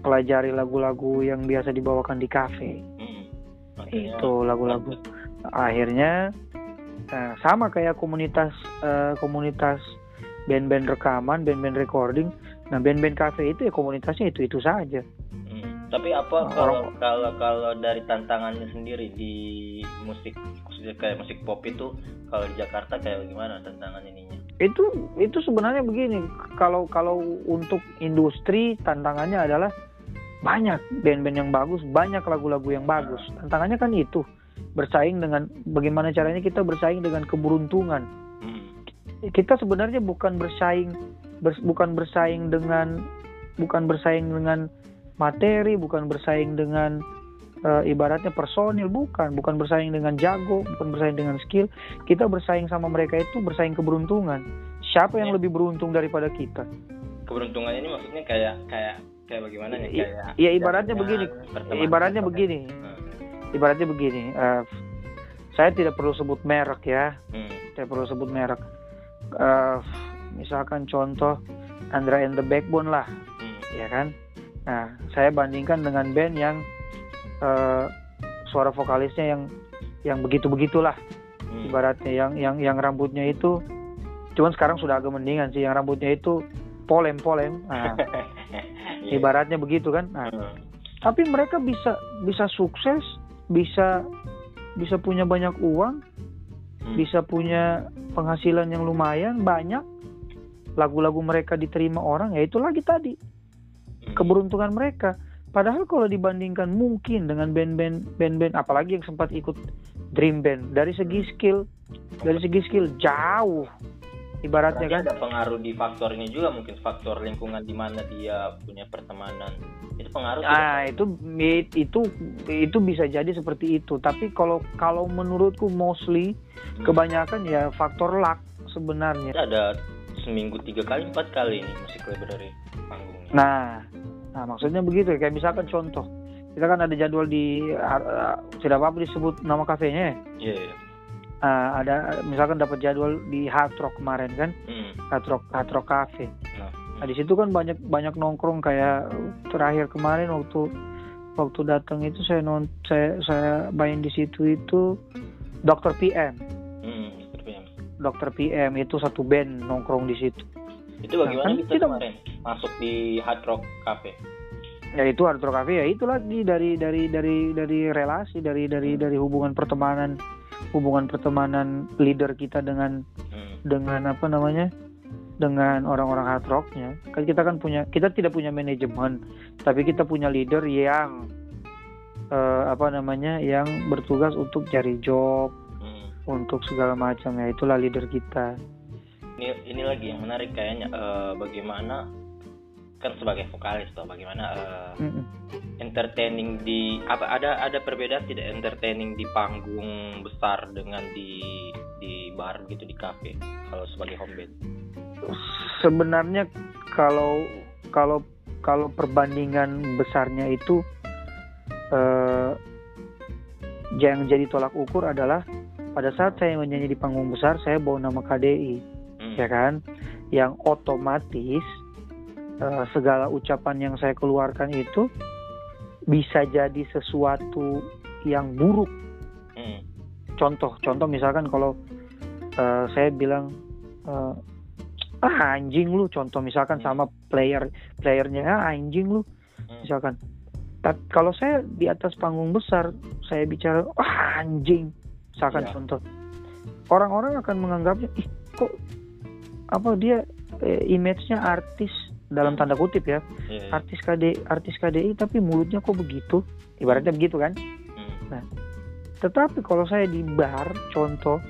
Speaker 2: pelajari lagu-lagu yang biasa dibawakan di kafe. Hmm, Itu lagu-lagu. Akhirnya uh, sama kayak komunitas uh, komunitas band-band rekaman, band-band recording Nah band-band cafe itu ya komunitasnya itu itu saja.
Speaker 1: Hmm. Tapi apa nah, kalau kalau kalau dari tantangannya sendiri di musik kayak musik pop itu kalau di Jakarta kayak gimana tantangan ininya?
Speaker 2: Itu itu sebenarnya begini kalau kalau untuk industri tantangannya adalah banyak band-band yang bagus, banyak lagu-lagu yang bagus. Hmm. Tantangannya kan itu bersaing dengan bagaimana caranya kita bersaing dengan keberuntungan. Hmm. Kita sebenarnya bukan bersaing ber, bukan bersaing dengan bukan bersaing dengan materi, bukan bersaing dengan uh, ibaratnya personil, bukan, bukan bersaing dengan jago, bukan bersaing dengan skill. Kita bersaing sama mereka itu bersaing keberuntungan. Siapa yang ya. lebih beruntung daripada kita?
Speaker 1: Keberuntungan ini maksudnya kayak kayak kayak bagaimana nih?
Speaker 2: Kayak Iya ibaratnya begini. Ibaratnya begini. Hmm. Ibaratnya begini. Uh, saya tidak perlu sebut merek ya. Hmm. Tidak perlu sebut merek. Uh, misalkan contoh Andra and the Backbone lah hmm. ya kan nah saya bandingkan dengan band yang uh, suara vokalisnya yang yang begitu begitulah hmm. ibaratnya yang yang yang rambutnya itu cuman sekarang sudah agak mendingan sih yang rambutnya itu polem polem nah, yeah. ibaratnya begitu kan nah, hmm. tapi mereka bisa bisa sukses bisa bisa punya banyak uang hmm. bisa punya penghasilan yang lumayan banyak lagu-lagu mereka diterima orang ya itu lagi tadi. Hmm. keberuntungan mereka. Padahal kalau dibandingkan mungkin dengan band-band band-band apalagi yang sempat ikut dream band dari segi skill dari segi skill jauh. Ibaratnya kan?
Speaker 1: ada pengaruh di faktor ini juga mungkin faktor lingkungan di mana dia punya pertemanan. Itu pengaruh
Speaker 2: ah itu itu itu bisa jadi seperti itu. Tapi kalau kalau menurutku mostly hmm. kebanyakan ya faktor luck sebenarnya.
Speaker 1: Ada seminggu tiga kali empat kali ini musik label dari panggung.
Speaker 2: Nah nah maksudnya begitu. Kayak misalkan contoh kita kan ada jadwal di uh, tidak apa-apa disebut nama kafenya ya?
Speaker 1: Yeah, yeah
Speaker 2: uh, ada misalkan dapat jadwal di Hard Rock kemarin kan? Hmm. Hard Rock Hard Rock Cafe. Nah, nah di situ kan banyak banyak nongkrong. Kayak terakhir kemarin waktu waktu datang itu saya non saya saya main di situ itu Dokter PM
Speaker 1: hmm, PM
Speaker 2: Dokter PM itu satu band nongkrong di situ.
Speaker 1: Itu bagaimana nah, kan kita kemarin? Masuk di Hard Rock Cafe?
Speaker 2: Ya itu Hard Rock Cafe ya itu lagi dari dari dari dari relasi dari dari dari hubungan pertemanan hubungan pertemanan leader kita dengan hmm. dengan apa namanya? Dengan orang-orang hard rocknya. Kan kita kan punya kita tidak punya manajemen tapi kita punya leader yang uh, apa namanya yang bertugas untuk cari job hmm. Untuk segala macam ya. Itulah leader kita.
Speaker 1: Ini ini lagi yang menarik kayaknya uh, bagaimana kan sebagai vokalis tuh bagaimana uh, mm -mm. entertaining di apa ada ada perbedaan tidak entertaining di panggung besar dengan di di bar gitu di kafe kalau sebagai home band?
Speaker 2: Sebenarnya kalau kalau kalau perbandingan besarnya itu uh, yang jadi tolak ukur adalah pada saat saya menyanyi di panggung besar saya bawa nama KDI hmm. ya kan yang otomatis uh, segala ucapan yang saya keluarkan itu bisa jadi sesuatu yang buruk. Hmm. Contoh, contoh misalkan kalau uh, saya bilang uh, ah anjing lu, contoh misalkan hmm. sama player playernya ah anjing lu, hmm. misalkan. Kalau saya di atas panggung besar, saya bicara ah anjing, misalkan ya. contoh, orang-orang akan menganggapnya ih kok apa dia eh, image-nya artis dalam tanda kutip ya yeah. Iya. artis KD artis KDI tapi mulutnya kok begitu ibaratnya begitu kan hmm. nah tetapi kalau saya di bar contoh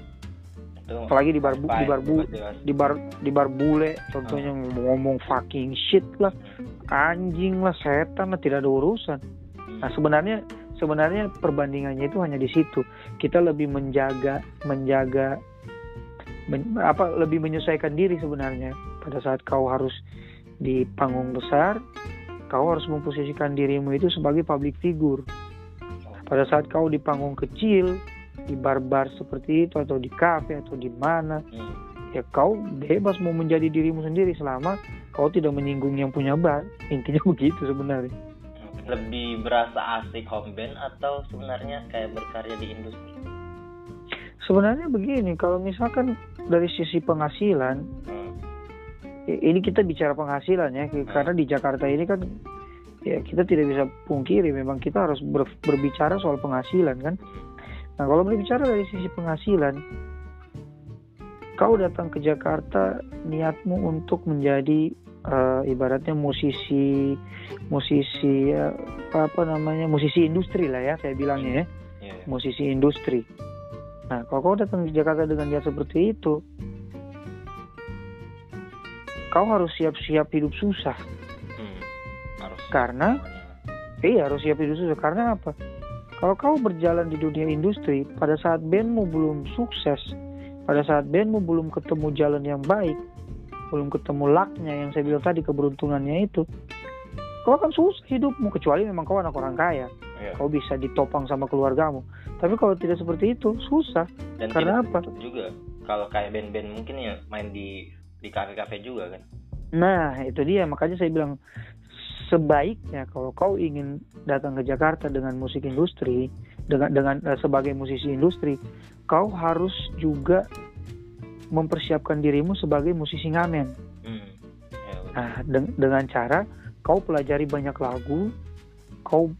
Speaker 2: itu apalagi di bar bu, di bar bu, di bar di bar bule contohnya hmm. ngomong fucking shit lah anjing lah setan lah tidak ada urusan hmm. nah sebenarnya sebenarnya perbandingannya itu hanya di situ kita lebih menjaga menjaga men, apa lebih menyesuaikan diri sebenarnya pada saat kau harus di panggung besar, kau harus memposisikan dirimu itu sebagai public figure. Pada saat kau di panggung kecil, di bar-bar seperti itu atau di kafe atau di mana, hmm. ya kau bebas mau menjadi dirimu sendiri selama kau tidak menyinggung yang punya bar. Intinya begitu sebenarnya.
Speaker 1: Lebih berasa asik home band atau sebenarnya kayak berkarya di industri?
Speaker 2: Sebenarnya begini, kalau misalkan dari sisi penghasilan, hmm. ini kita bicara penghasilan ya karena di Jakarta ini kan ya kita tidak bisa pungkiri memang kita harus ber, berbicara soal penghasilan kan. Nah kalau berbicara dari sisi penghasilan kau datang ke Jakarta niatmu untuk menjadi uh, ibaratnya musisi musisi uh, apa namanya musisi industri lah ya saya bilangnya ya yeah. Iya. musisi industri nah kalau kau datang ke Jakarta dengan niat seperti itu kau harus siap-siap hidup susah. Hmm, harus. Karena iya harus siap hidup susah. Karena apa? Kalau kau berjalan di dunia industri, pada saat bandmu belum sukses, pada saat bandmu belum ketemu jalan yang baik, belum ketemu laknya yang saya bilang tadi keberuntungannya itu, kau akan susah hidupmu kecuali memang kau anak orang kaya. Iya. Kau bisa ditopang sama keluargamu. Tapi kalau tidak seperti itu susah.
Speaker 1: Dan
Speaker 2: Karena apa?
Speaker 1: Juga kalau kayak band-band mungkin ya main di di kafe-kafe juga kan
Speaker 2: nah itu dia makanya saya bilang sebaiknya kalau kau ingin datang ke Jakarta dengan musik industri dengan dengan uh, sebagai musisi industri kau harus juga mempersiapkan dirimu sebagai musisi ngamen hmm. ya, nah de dengan cara kau pelajari banyak lagu kau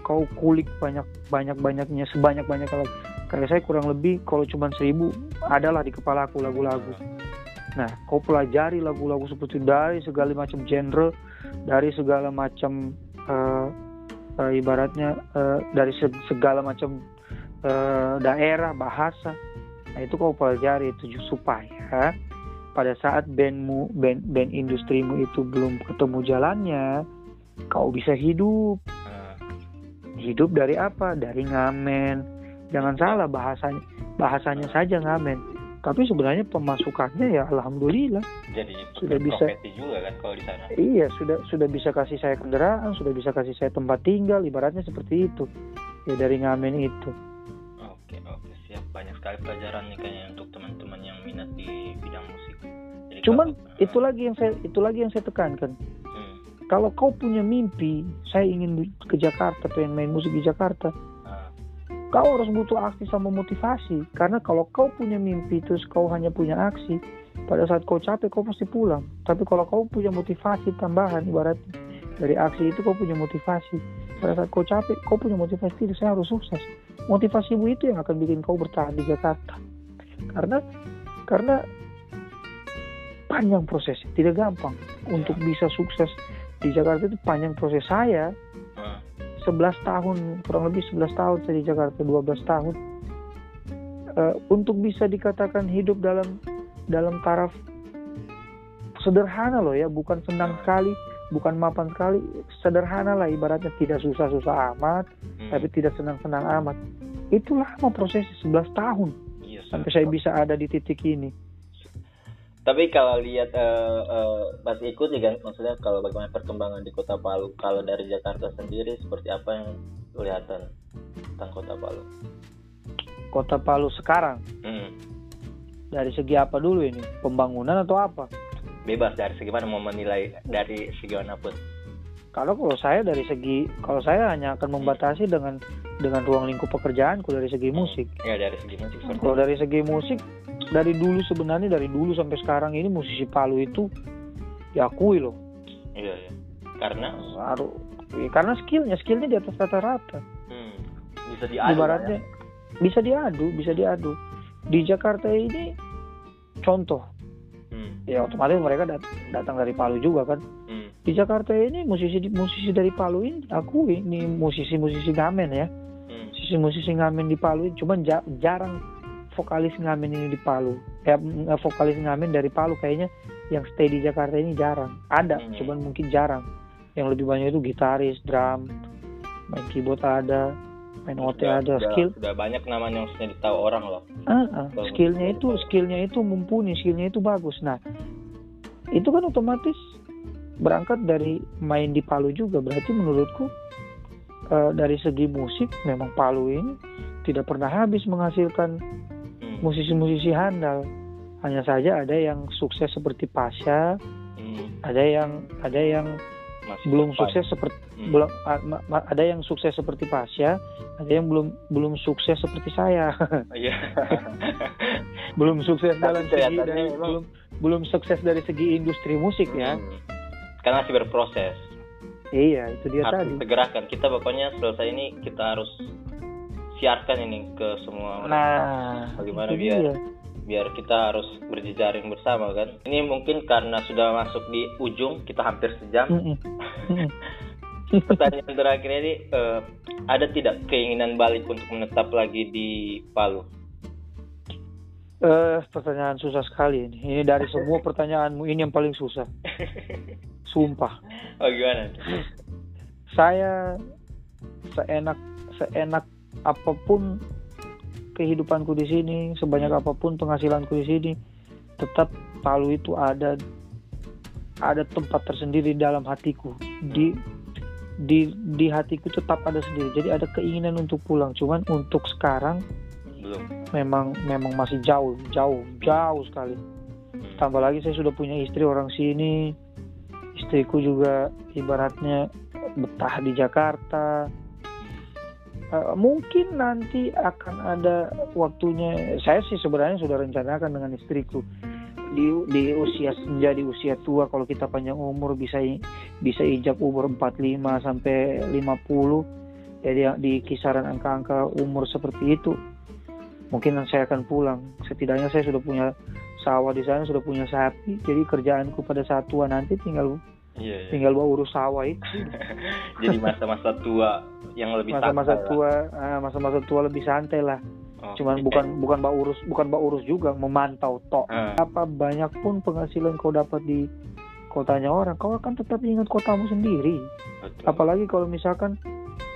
Speaker 2: kau kulik banyak banyak banyaknya sebanyak banyak lagu kayak saya kurang lebih kalau cuma seribu adalah di kepala aku lagu-lagu Nah, kau pelajari lagu-lagu seperti dari segala macam genre, dari segala macam uh, uh, ibaratnya uh, dari segala macam uh, daerah bahasa. Nah, itu kau pelajari itu supaya pada saat bandmu band band industrimu itu belum ketemu jalannya kau bisa hidup. Uh. hidup dari apa? Dari ngamen. Jangan salah bahasanya bahasanya saja ngamen. Tapi sebenarnya pemasukannya ya alhamdulillah.
Speaker 1: Jadi sudah bisa. juga kan kalau di sana?
Speaker 2: Iya sudah sudah bisa kasih saya kendaraan sudah bisa kasih saya tempat tinggal ibaratnya seperti itu. Ya dari ngamen itu.
Speaker 1: Oke oke siap banyak sekali pelajaran nih kayaknya untuk teman-teman yang minat di bidang musik.
Speaker 2: Jadi cuman kalau, itu uh, lagi yang saya itu lagi yang saya tekankan. Hmm. kalau kau punya mimpi saya ingin ke Jakarta pengen main musik di Jakarta kau harus butuh aksi sama motivasi. Karena kalau kau punya mimpi terus kau hanya punya aksi pada saat kau capek kau pasti pulang. Tapi kalau kau punya motivasi tambahan ibaratnya dari aksi itu kau punya motivasi. Pada saat kau capek kau punya motivasi saya harus sukses motivasimu itu yang akan bikin kau bertahan di Jakarta. Karena karena panjang proses tidak gampang. Untuk bisa sukses di Jakarta itu panjang proses saya. 11 tahun kurang lebih 11 tahun saya di Jakarta 12 tahun. Uh, untuk bisa dikatakan hidup dalam dalam taraf sederhana loh ya bukan senang sekali bukan mapan sekali sederhana lah ibaratnya. Tidak susah-susah amat hmm. tapi tidak senang-senang amat. Itulah lama proses 11 tahun. Yes, iya, sampai saya bisa ada di titik ini.
Speaker 1: Tapi kalau lihat uh, uh, pas ikut ya kan maksudnya kalau bagaimana perkembangan di kota Palu kalau dari Jakarta sendiri seperti apa yang kelihatan tentang kota Palu?
Speaker 2: Kota Palu sekarang? Hmm. dari segi apa dulu ini? Pembangunan atau apa
Speaker 1: bebas dari segi mana mau menilai dari segi mana pun
Speaker 2: kalau kalau saya dari segi kalau saya hanya akan membatasi hmm. dengan dengan ruang lingkup pekerjaanku dari segi musik
Speaker 1: ya dari segi musik
Speaker 2: kalau dari segi musik dari dulu sebenarnya dari dulu sampai sekarang ini musisi Palu itu diakui loh.
Speaker 1: Iya, iya. Karena
Speaker 2: harus ya, karena skillnya skillnya di atas rata-rata. Hmm.
Speaker 1: Bisa diadu.
Speaker 2: Ibaratnya ya? bisa diadu, bisa diadu. Di Jakarta ini contoh. Ya otomatis mereka dat datang dari Palu juga kan. Hmm. Di Jakarta ini musisi musisi dari Palu ini aku ini musisi-musisi ngamen ya. Hmm. Musisi-musisi ngamen di Palu ini cuman ja jarang vokalis ngamen ini di Palu ya vokalis ngamen dari Palu kayaknya yang stay di Jakarta ini jarang ada hmm. cuman mungkin jarang yang lebih banyak itu gitaris drum main keyboard ada main OT ada
Speaker 1: sudah,
Speaker 2: skill.
Speaker 1: sudah banyak namanya yang sudah ditahu orang loh.
Speaker 2: Uh, uh, skillnya itu skillnya itu mumpuni skillnya itu bagus. Nah itu kan otomatis berangkat dari main di Palu juga. Berarti menurutku uh, dari segi musik memang Palu ini tidak pernah habis menghasilkan musisi-musisi handal. Hanya saja ada yang sukses seperti Pasha hmm. ada yang ada yang Masih belum sukses seperti hmm. belum ada yang sukses seperti Pasha ada yang belum belum sukses seperti saya
Speaker 1: iya.
Speaker 2: belum sukses dalam segi dari, belum belum sukses dari segi industri musik ya hmm.
Speaker 1: karena masih berproses
Speaker 2: iya itu dia harus tadi
Speaker 1: segerakan kita pokoknya selesai ini kita harus siarkan ini ke semua orang.
Speaker 2: Nah,
Speaker 1: bagaimana biar iya. Biar kita harus berjejaring bersama kan. Ini mungkin karena sudah masuk di ujung, kita hampir sejam. Pertanyaan terakhir ini uh, ada tidak keinginan balik untuk menetap lagi di Palu?
Speaker 2: Uh, pertanyaan susah sekali ini. Ini dari semua pertanyaanmu ini yang paling susah. Sumpah.
Speaker 1: Oh gimana?
Speaker 2: Saya seenak seenak apa pun kehidupanku di sini, sebanyak apa pun penghasilanku di sini, tetap Palu itu ada ada tempat tersendiri dalam hatiku. Di di di hatiku tetap ada sendiri. Jadi ada keinginan untuk pulang. Cuman untuk sekarang belum. Memang memang masih jauh, jauh, jauh sekali. Hmm. Tambah lagi saya sudah punya istri orang sini. Istriku juga ibaratnya betah di Jakarta uh, mungkin nanti akan ada waktunya. Saya sih sebenarnya sudah rencanakan dengan istriku. Di di usia menjadi usia tua kalau kita panjang umur bisa bisa ijab umur 45 sampai 50 jadi di kisaran angka-angka umur seperti itu. Mungkin saya akan pulang. Setidaknya saya sudah punya sawah di sana sudah punya sapi. Jadi kerjaanku pada saat tua nanti tinggal iya, iya. tinggal bawa urus sawah itu
Speaker 1: jadi masa-masa tua yang lebih
Speaker 2: masa-masa tua ah, masa-masa tua lebih santai lah Oh, Cuman okay. bukan bukan mbak urus bukan mbak urus juga memantau tok. Hmm. Apa banyak pun penghasilan kau dapat di kotanya orang, kau akan tetap ingat kotamu sendiri. Betul. Apalagi kalau misalkan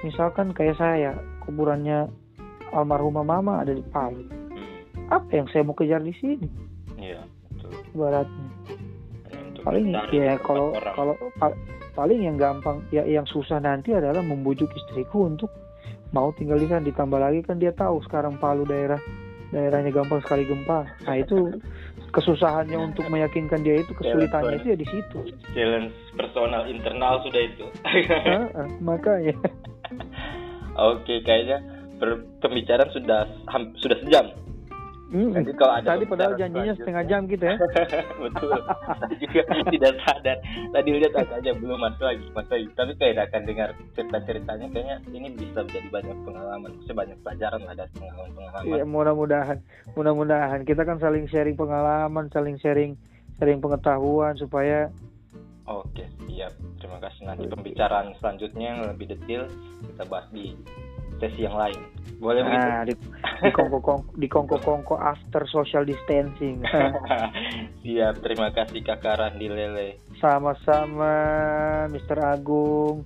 Speaker 2: misalkan kayak saya kuburannya almarhumah mama ada di Palu. Hmm. Apa yang saya mau kejar di sini? Iya, betul. Baratnya. Paling ya kalau kalau paling yang gampang ya yang susah nanti adalah membujuk istriku untuk mau tinggal di sana. Ditambah lagi kan dia tahu sekarang Palu daerah daerahnya gampang sekali gempa. Nah itu kesusahannya untuk meyakinkan dia itu kesulitannya itu ya di situ.
Speaker 1: Challenge personal internal sudah itu.
Speaker 2: Nah, makanya.
Speaker 1: Oke kayaknya pembicaraan sudah sudah sejam
Speaker 2: Hmm. Jadi kalau ada tadi padahal janjinya setengah jam gitu ya.
Speaker 1: Betul. Saya juga tidak sadar. Tadi lihat agaknya belum masuk lagi, masuk lagi. Tapi kayak akan dengar cerita-ceritanya kayaknya ini bisa menjadi banyak pengalaman, bisa banyak pelajaran lah dari pengalaman-pengalaman.
Speaker 2: Iya, mudah-mudahan. Mudah-mudahan kita kan saling sharing pengalaman, saling sharing sharing pengetahuan supaya
Speaker 1: Oke, siap. Terima kasih. Nanti pembicaraan selanjutnya yang lebih detail kita bahas di sesi yang lain. Boleh nah,
Speaker 2: begitu? Di, di kongko kongko di kongko kongko after social distancing.
Speaker 1: Siap, terima kasih Kakak Randi Lele.
Speaker 2: Sama-sama, Mr. Agung.